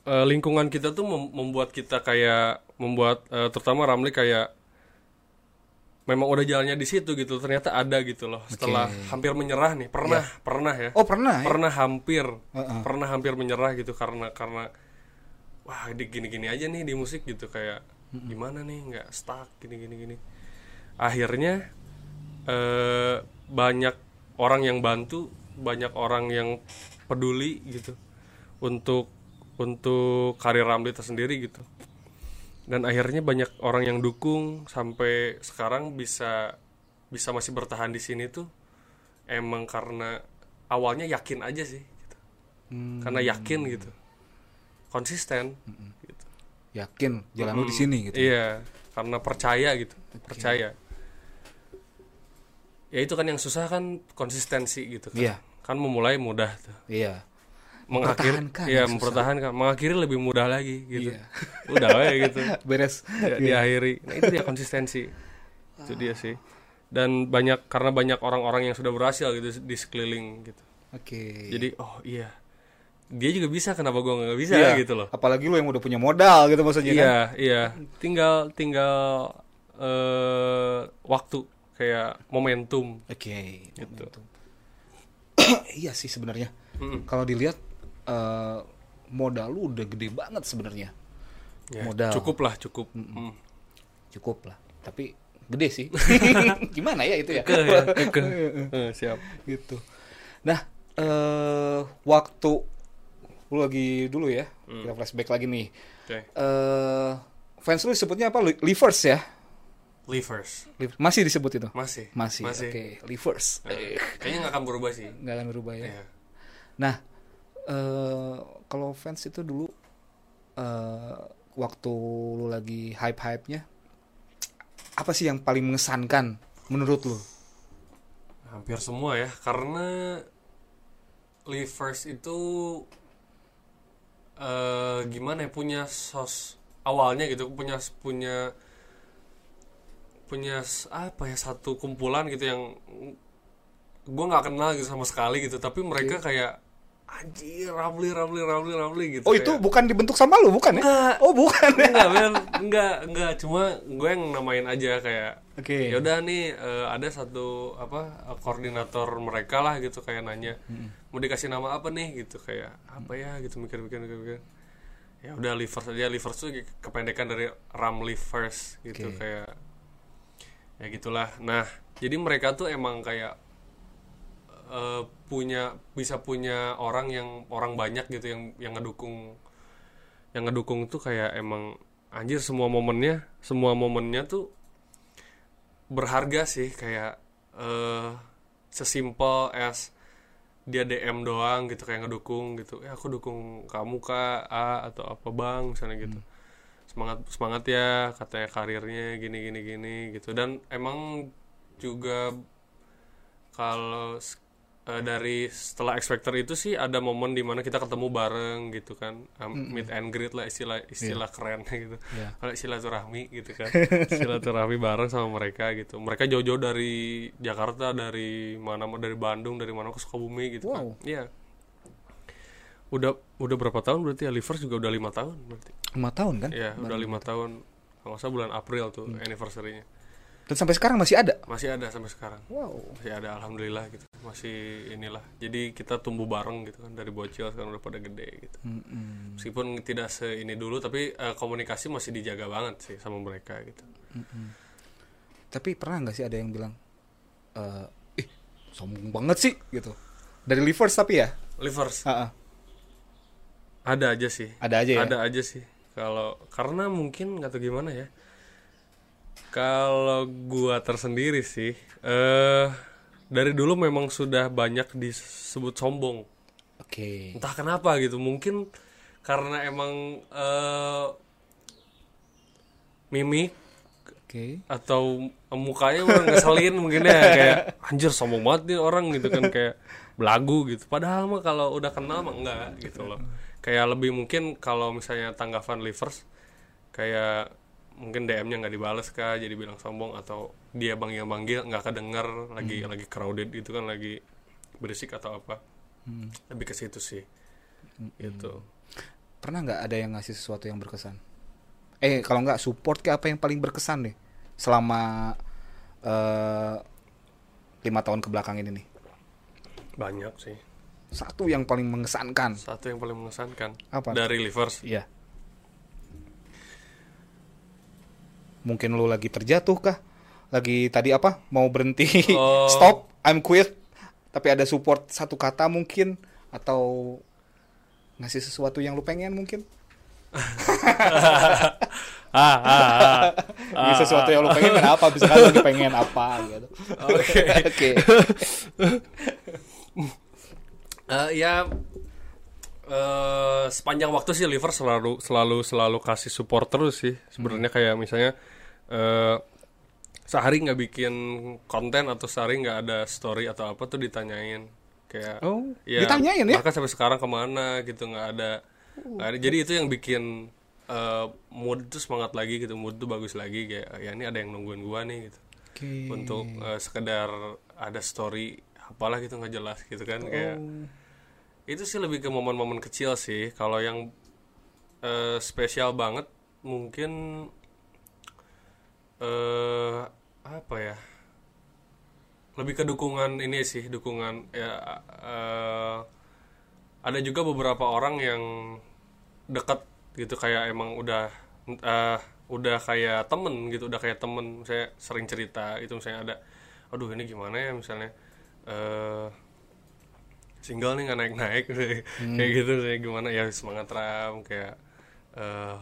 eh, lingkungan kita tuh mem- membuat kita kayak membuat eh, terutama Ramli kayak memang udah jalannya di situ gitu ternyata ada gitu loh. Setelah hampir menyerah nih pernah pernah ya. Oh pernah ya? pernah hampir Heeh. pernah hampir menyerah gitu karena karena wah di gini-gini aja nih di musik gitu kayak gimana nih nggak stuck gini-gini gini. Akhirnya eh, banyak orang yang bantu banyak orang yang peduli gitu untuk untuk karir Ramli tersendiri gitu dan akhirnya banyak orang yang dukung sampai sekarang bisa bisa masih bertahan di sini tuh emang karena awalnya yakin aja sih gitu. karena yakin gitu konsisten gitu. Yakin jalan lu di sini gitu. iya karena percaya gitu percaya ya itu kan yang susah kan konsistensi gitu kan Iya. kan memulai mudah tuh Iya. Mengakhiri Mempertahankan ya susah. mempertahankan mengakhiri lebih mudah lagi gitu Iya. *laughs* udah we gitu *laughs* Beres. ya, diakhiri nah itu dia konsistensi itu dia sih dan banyak karena banyak orang-orang yang sudah berhasil gitu di sekeliling gitu Oke. jadi oh iya dia juga bisa kenapa gua nggak bisa Iya. gitu loh Apalagi lu yang udah punya modal gitu maksudnya kan. iya iya tinggal tinggal eh waktu kayak momentum Oke. Gitu. momentum. *coughs* iya sih sebenarnya. Mm-mm. Kalau dilihat eh, modal lu udah gede banget sebenarnya. Ya, Modal. cukup lah cukup Mm. Cukup lah. Tapi gede sih. *laughs* Gimana ya itu ya? Ya, *laughs* siap gitu. Nah, eh waktu lu lagi dulu ya, Hmm. kita flashback lagi nih. oke Eh fans lu disebutnya apa? Li- Livers ya? Livers Liv- Masih disebut itu? masih Masih. masih Oke, Livers. Eh, kayaknya nggak akan berubah sih Nggak akan berubah ya. Iya. Nah, eh kalau fans itu dulu eh waktu lu lagi hype-hype-nya apa sih yang paling mengesankan menurut lu? hampir semua ya karena Livers itu eh gimana ya punya sos awalnya gitu punya punya punya apa ya satu kumpulan gitu yang gue nggak kenal gitu sama sekali gitu tapi mereka kayak anjir Ramli Ramli Ramli Ramli gitu Oh, itu kayak- bukan dibentuk sama lu, bukan ya? Enggak. Oh, bukan. ya? enggak men enggak enggak cuma gue yang namain aja kayak Oke. yaudah nih eh, ada satu apa koordinator mereka lah gitu kayak nanya mau dikasih nama apa nih gitu kayak apa ya gitu mikir-mikir mikir-mikir ya udah Livers aja Livers tuh kependekan dari Ram Livers gitu Oke. kayak ya gitulah nah jadi mereka tuh emang kayak eh, punya bisa punya orang yang orang banyak gitu yang yang ngedukung yang ngedukung tuh kayak emang anjir semua momennya semua momennya tuh berharga sih kayak eh sesimpel as dia DM doang gitu kayak ngedukung gitu. Ya aku dukung kamu kak A atau apa bang misalnya gitu. Semangat semangat ya katanya karirnya gini gini gini gitu. Dan emang juga kalau eh, dari setelah X Factor itu sih ada momen di mana kita ketemu bareng gitu kan. Um, meet and greet lah istilah istilah kerennya *laughs* gitu. Iya. kalau silaturahmi gitu kan. *laughs* Silaturahmi bareng sama mereka gitu. Mereka jauh-jauh dari Jakarta dari mana dari Bandung dari mana ke Sukabumi gitu kan. Wow. iya. Udah udah berapa tahun berarti ya? Livers juga udah lima tahun berarti. Lima tahun kan? Iya, udah lima tahun. Kalau salah bulan April tuh anniversary-nya. Dan sampai sekarang masih ada. Masih ada sampai sekarang. Wow. Masih ada alhamdulillah gitu. Masih inilah. Jadi kita tumbuh bareng gitu kan dari bocil sekarang udah pada gede gitu. Meskipun tidak se ini dulu tapi eh, komunikasi masih dijaga banget sih sama mereka gitu. Tapi pernah nggak sih ada yang bilang, eh, ih sombong banget sih gitu. Dari Livers tapi ya? Livers Ah, ah. ada aja sih. Ada aja ya? Ada aja sih. Kalau karena mungkin nggak tahu gimana ya. Kalau gua tersendiri sih, eh dari dulu memang sudah banyak disebut sombong. Oke. Entah kenapa gitu, mungkin karena emang eh mimik Oke. atau mukanya orang ngeselin *laughs* mungkin ya kayak anjir sombong banget nih orang gitu kan kayak belagu gitu. Padahal mah kalau udah kenal mah enggak gitu loh. Kayak lebih mungkin kalau misalnya tanggapan livers kayak mungkin DM-nya nggak dibales kah jadi bilang sombong atau dia bang yang manggil nggak kedenger lagi lagi crowded itu kan lagi berisik atau apa lebih ke situ sih gitu Pernah nggak ada yang ngasih sesuatu yang berkesan? Eh kalau nggak support ke apa yang paling berkesan nih selama eh, lima tahun ke belakang ini nih? banyak sih Satu yang paling mengesankan. satu yang paling mengesankan Apa? dari livers Iya. Mungkin lu lagi terjatuh kah? Lagi tadi apa? Mau berhenti? Oh. *laughs* Stop, I'm quit. Tapi ada support satu kata mungkin atau ngasih sesuatu yang lu pengen mungkin? *laughs* ah, ah, ah. Bisa sesuatu yang lu pengen kenapa? Bisa kan lagi pengen apa gitu. Oke. *laughs* Oke. Eh, ya eh, sepanjang waktu sih liver selalu selalu selalu kasih support terus sih sebenarnya kayak misalnya eh sehari nggak bikin konten atau sehari nggak ada story atau apa tuh ditanyain. Kayak Oh, ditanyain ya? bahkan sampai sekarang ke mana? gitu nggak ada nggak ada. Jadi itu yang bikin eh, mood tuh semangat lagi gitu mood tuh bagus lagi kayak ya ini ada yang nungguin gua nih gitu. Oke. untuk eh, sekedar ada story apalah gitu nggak jelas gitu kan kayak itu sih lebih ke momen-momen kecil sih. Kalau yang eh, spesial banget mungkin eh apa ya? Lebih ke dukungan ini sih dukungan ya eh, ada juga beberapa orang yang dekat gitu kayak emang udah eh, udah kayak temen gitu udah kayak temen saya sering cerita itu misalnya ada aduh ini gimana ya? misalnya eh single nih nggak naik naik *laughs* kayak gitu saya gimana ya semangat ram kayak eh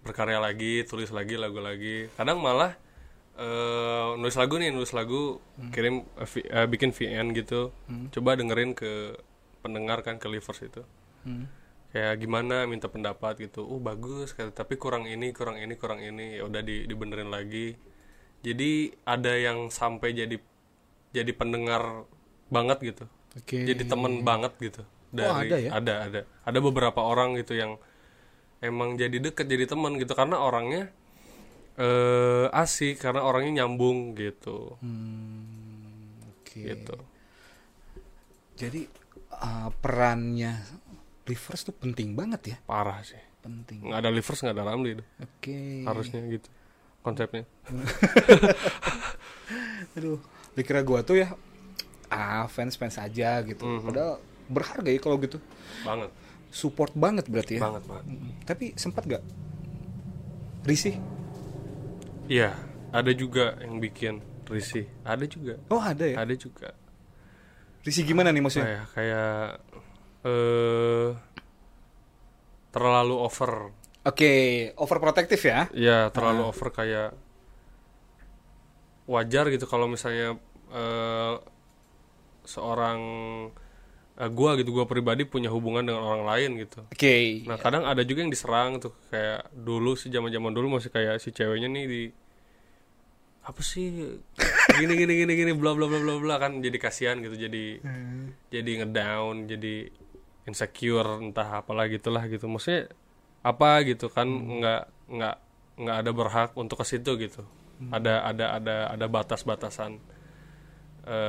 berkarya lagi tulis lagi lagu lagi. Kadang malah eh nulis lagu nih nulis lagu kirim eh, vi- eh, bikin VN gitu. Coba dengerin ke pendengar kan ke livers itu. Kayak gimana minta pendapat gitu. Oh bagus tapi kurang ini kurang ini kurang ini. Ya udah di dibenerin lagi. Jadi ada yang sampai jadi jadi pendengar banget gitu. Oke. jadi temen banget gitu. Dari ada ya? ada ada. Ada beberapa orang gitu yang emang jadi deket jadi teman gitu karena orangnya eh asik karena orangnya nyambung gitu Oke. gitu Jadi uh, perannya Rivers tuh penting banget ya. parah sih Penting. nggak ada livers nggak ada Ramli itu Oke. harusnya gitu konsepnya *laughs* Aduh, dikira gua tuh ya ah fans fans aja gitu. Mhm. Padahal berharga ya kalau gitu. banget Support banget berarti ya. banget banget Tapi sempat gak risih? iya ada juga yang bikin risih ada juga Oh ada ya. ada juga Risih gimana nih maksudnya? kayak kayak eh terlalu over Oke, overprotective ya. ya terlalu over kayak wajar gitu kalau misalnya eh, seorang eh, gua gitu gua pribadi punya hubungan dengan orang lain gitu. Oke. nah kadang ada juga yang diserang tuh kayak dulu sih zaman zaman dulu masih kayak si ceweknya nih di apa sih? Gini gini gini gini bla bla bla bla bla kan jadi kasihan gitu jadi jadi ngedown jadi insecure entah apalah gitulah gitu. Maksudnya apa gitu kan nggak nggak nggak ada berhak untuk ke situ gitu. Ada ada ada ada batas batasan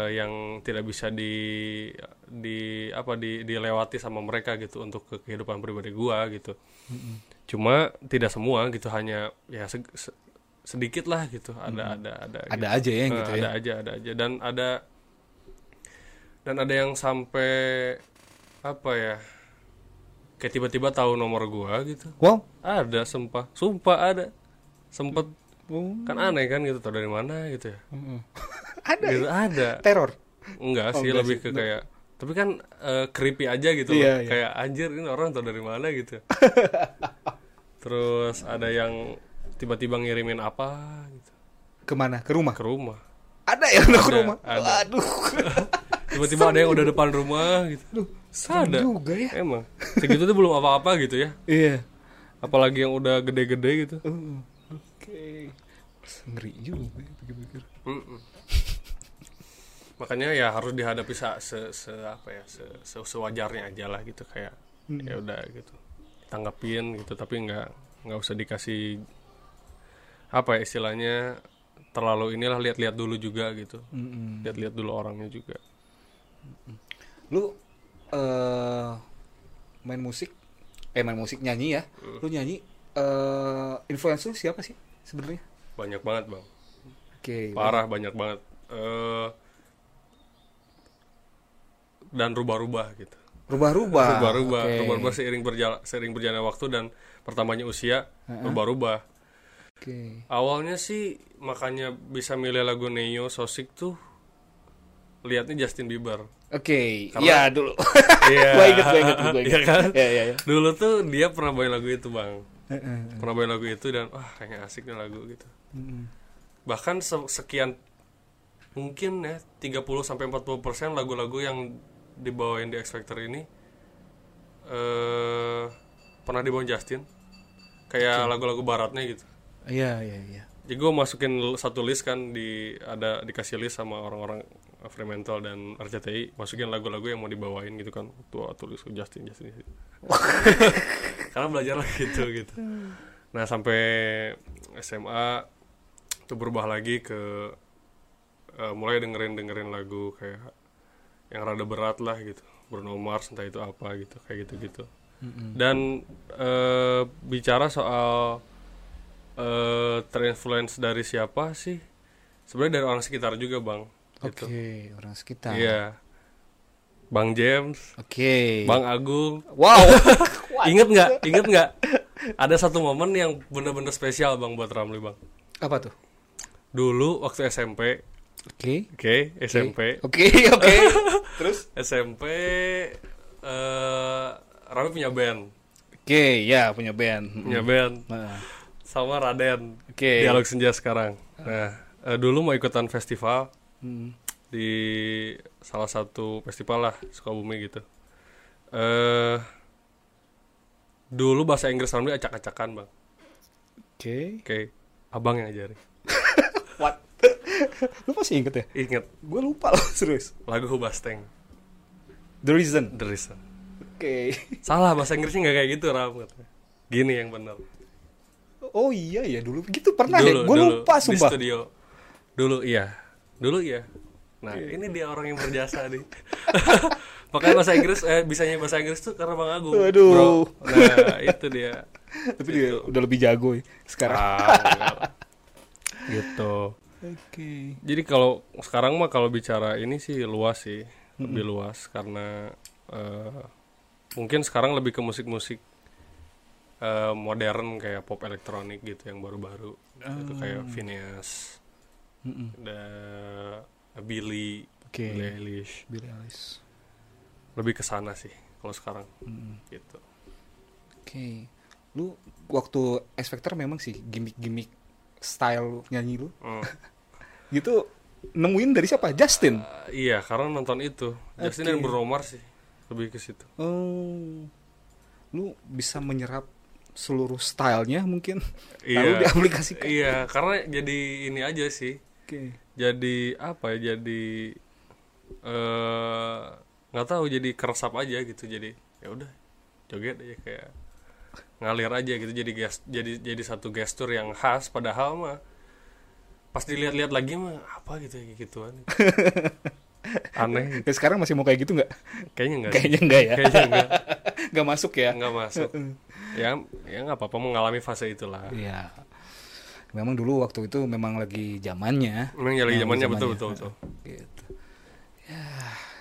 yang tidak bisa di di apa di dilewati sama mereka gitu untuk ke kehidupan pribadi gua gitu. Cuma tidak semua gitu hanya ya se- se- sedikit lah gitu. Ada ada ada Ada gitu. aja ya Eh, gitu ada ya. aja ada aja. Dan ada dan ada yang sampai apa ya kayak tiba-tiba tahu nomor gua gitu. Wow. ada sumpah. Sumpah ada. Sempet. Oh. kan aneh kan gitu tau dari mana gitu ya *laughs* Ada gitu ada teror. enggak Oh, sih enggak lebih sih. ke kayak tapi kan eh, creepy aja gitu Iya, loh. iya. kayak anjir ini orang tau dari mana gitu *laughs* terus ada yang tiba-tiba ngirimin apa gitu Ke mana? Ke rumah? ke rumah Ada yang *laughs* udah ke Ada, rumah? ada. Aduh. *laughs* tiba-tiba ada yang udah depan rumah gitu ada juga ya. emang segitu tuh belum apa-apa gitu ya Iya. apalagi yang udah gede-gede gitu Uh, Oke. Ngeri juga ya pikir-pikir. Makanya ya harus dihadapi se, se, se- apa ya se, se- sewajarnya aja lah gitu kayak ya udah gitu. Tanggapin gitu tapi nggak nggak usah dikasih apa ya istilahnya terlalu inilah lihat-lihat dulu juga gitu. Mm-mm. lihat-lihat dulu orangnya juga. Lu eh main musik? Eh main musik nyanyi ya. Lu nyanyi eh influence lu siapa sih sebenarnya? banyak banget bang. Oke. parah banyak banget. Eh, dan rubah-rubah gitu Rubah-rubah. rubah-rubah Oke. rubah-rubah seiring berjalan seiring berjalannya waktu dan pertamanya usia rubah-rubah Oke. awalnya sih makanya bisa milih lagu Neo Sosik tuh lihatnya Justin Bieber Oke. Karena- Iya dulu. *laughs* Iya. gua inget, inget. Iya kan? Iya, iya, iya. dulu tuh dia pernah bawain lagu itu bang Heeh. pernah bawain lagu itu dan wah kayaknya asik nih lagu gitu Mm-mm. bahkan se- sekian mungkin ya 30 sampai 40 persen lagu-lagu yang dibawain di X Factor ini eh pernah dibawain Justin kayak lagu-lagu baratnya gitu Iya, iya, iya. jadi gue masukin satu list kan di ada dikasih list sama orang-orang Fremantle dan RCTI masukin lagu-lagu yang mau dibawain gitu kan tua tulis Justin Justin, Justin. *laughs* karena belajar lah gitu gitu nah sampai SMA itu berubah lagi ke eh, mulai dengerin dengerin lagu kayak yang rada berat lah gitu. Bruno Mars entah itu apa gitu kayak gitu gitu dan eh, bicara soal eh terinfluence dari siapa sih? Sebenarnya dari orang sekitar juga bang Oke, gitu orang sekitar. iya. Bang James. Oke. bang Agung. Wow. *laughs* inget nggak? Inget nggak? Ada satu momen yang bener-bener spesial bang buat Ramli bang. Apa tuh? dulu waktu SMP Oke. oke SMP Oke, oke. *laughs* Terus? SMP eh Ramli punya band Oke, ya punya band. punya band Nah, sama Raden Oke. dialog senja sekarang nah eh, dulu mau ikutan festival hmm. di salah satu festival lah Sukabumi gitu eh dulu bahasa Inggris Ramli acak-acakan bang Oke. oke abang yang ajarin? *laughs* Lu masih inget ya? inget Gue lupa loh, *laughs* serius. lagu Hubasteng The Reason. The Reason. Oke. *laughs* salah bahasa Inggrisnya nggak kayak gitu Ram gini yang benar Oh iya ya dulu gitu pernah ya. Gue lupa di sumpah. studio. Dulu iya. Dulu iya. Nah ini dia orang yang berjasa nih. Makanya bahasa Inggris eh bisanya bahasa Inggris tuh karena Bang Agung. Waduh. bro. Nah itu dia. Tapi dia udah lebih jago ya sekarang. ah, gitu Oke. jadi kalau sekarang mah kalau bicara ini sih luas sih lebih luas karena eh, mungkin sekarang lebih ke musik-musik eh, modern kayak pop elektronik gitu yang baru-baru itu kayak Phineas Mm-mm. ada Billy Oke. Billie Eilish Billie Eilish. lebih ke sana sih kalau sekarang Mm. gitu Oke. Lu waktu X Factor memang sih gimmick-gimmick style nyanyi lu Hmm. *laughs* gitu nemuin dari siapa? Justin. Eh, iya karena nonton itu Justin Oke. dan Bruno Mars sih lebih ke situ Oh. Lu bisa menyerap seluruh stylenya mungkin Iya. lalu diaplikasikan. iya karena jadi ini aja sih Oke. jadi apa ya jadi eh nggak tahu jadi keresap aja gitu jadi ya udah joget aja kayak ngalir aja gitu jadi ges jadi jadi satu gestur yang khas padahal mah pas dilihat-lihat lagi mah apa gitu ya gituan *laughs* aneh Ya, sekarang masih mau kayak gitu nggak? kayaknya enggak Kayaknya enggak ya. kayaknya enggak *laughs* Nggak masuk ya. enggak masuk ya ya nggak apa-apa mengalami fase itulah Iya. Memang dulu waktu itu memang lagi zamannya. memang ya lagi zamannya betul betul betul Gitu. Ya,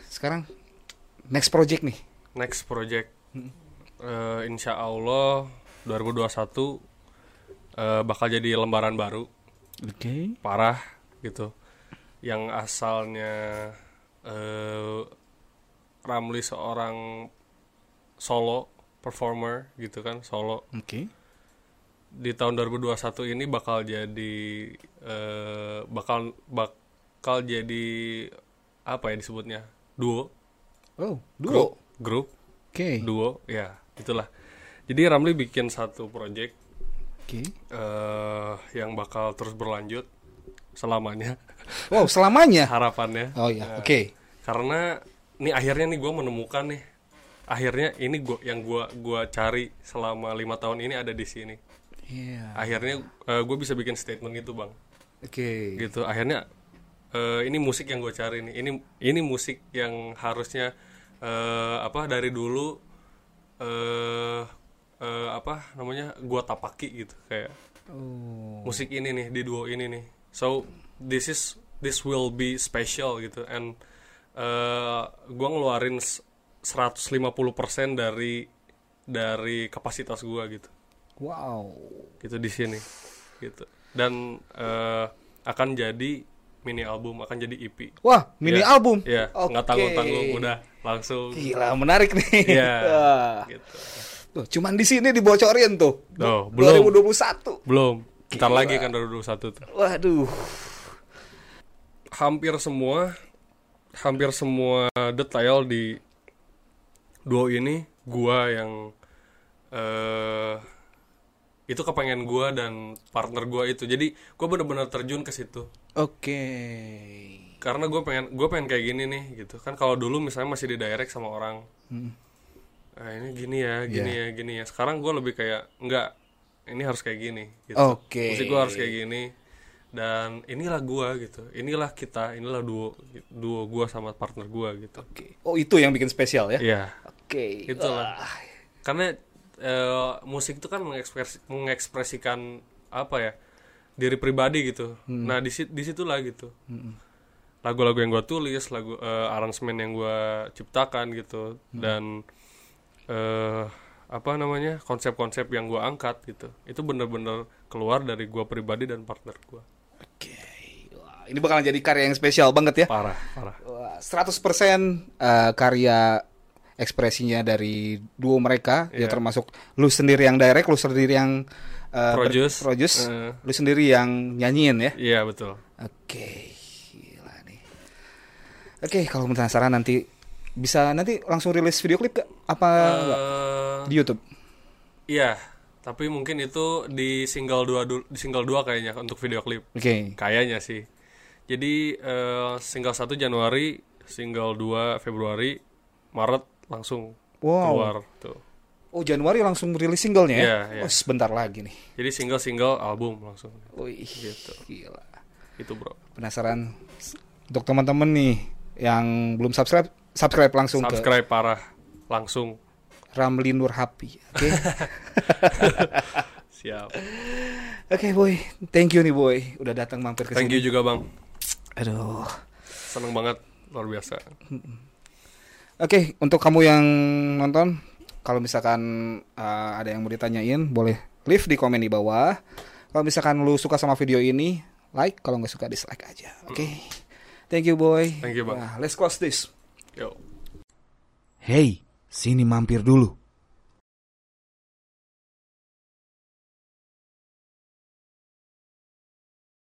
sekarang next project nih. next project eh, insya Allah 2021 eh, bakal jadi lembaran baru Oke. parah gitu yang asalnya eh, Ramli seorang solo performer gitu kan solo Oke. di tahun 2021 ini bakal jadi eh, bakal bakal jadi apa ya disebutnya duo Oh, duo. grup Oke. duo ya itulah jadi Ramli bikin satu project Oke. eh yang bakal terus berlanjut selamanya Wow, selamanya. *laughs* harapannya Oh iya, Eh, oke. karena nih akhirnya nih gue menemukan nih akhirnya ini gua yang gua gua cari selama lima tahun ini ada di sini Iya. akhirnya gue bisa bikin statement itu bang Oke. gitu akhirnya eh, ini musik yang gue cari nih ini ini musik yang harusnya eh, apa dari dulu eh eh, apa namanya gue tapaki gitu kayak Oh. musik ini nih di duo ini nih so this is this will be special gitu and eh gue ngeluarin s- 150% dari dari kapasitas gue gitu Wow. gitu di sini gitu dan eh, akan jadi mini album akan jadi EP Wah, mini Ya, album. ya nggak Oke. tanggung tanggung udah langsung Gila, menarik nih. Iya. Wah. *laughs* gitu Tuh, cuman di sini dibocorin tuh. Tuh, belum. 2021. belum ntar Gila. lagi kan 2021 tuh Waduh. hampir semua hampir semua detail di duo ini gua yang eh itu kepengen gua dan partner gua itu jadi gua bener-bener terjun ke situ Oke. Karena gue pengen gue pengen kayak gini nih gitu. Kan kalau dulu misalnya masih di direct sama orang ah ini gini ya gini ya gini ya. Sekarang gue lebih kayak enggak ini harus kayak gini gitu. Oke. musik gue harus kayak gini. Dan inilah gue gitu. Inilah kita inilah duo duo gue sama partner gue gitu. Oke. Oh, itu yang bikin spesial ya? Iya. Oke. itulah. Karena eh, musik itu kan mengekspres mengekspresikan apa ya diri pribadi gitu. Nah di sit- di situlah gitu lagu-lagu yang gue tulis lagu eh, aransemen yang gue ciptakan gitu dan eh apa namanya konsep-konsep yang gue angkat gitu itu bener-bener keluar dari gue pribadi dan partner gue Oke. Wah, ini bakalan jadi karya yang spesial banget ya. parah parah Wah, 100% eh, karya ekspresinya dari duo mereka ya Iya. termasuk lu sendiri yang direct, lu sendiri yang ber- Produce. produce, Eh. lu sendiri yang nyanyiin ya. iya betul Oke, nih. Oke, kalau penasaran nanti bisa nanti langsung rilis video klip gak? Apa? Eh, di YouTube? iya tapi mungkin itu di single dua dulu di single dua kayaknya untuk video klip Oke. Kayaknya sih. Jadi eh, single 1 Januari, single 2 Februari, Maret langsung Wow. keluar tuh. Oh, Januari langsung rilis singlenya ya? Iya, iya. Oh, sebentar lagi nih. Jadi single-single album langsung. Wih, Gitu. gila. Itu, Bro. Penasaran untuk teman-teman nih yang belum subscribe, subscribe langsung ke Subscribe parah langsung. Ramli Nur Happy. Oke. *laughs* Siap. Oke, boy. Thank you nih, boy. Udah datang mampir ke Thank sini. you juga, Bang. Aduh. Seneng banget, luar biasa. Oke, untuk kamu yang nonton, kalau misalkan uh, ada yang mau ditanyain, boleh leave di komen di bawah. Kalau misalkan lu suka sama video ini, like. Kalau nggak suka, dislike aja. Oke. Thank you, boy. Thank you, Bang. Nah, let's close this. Yo. Hey, sini mampir dulu.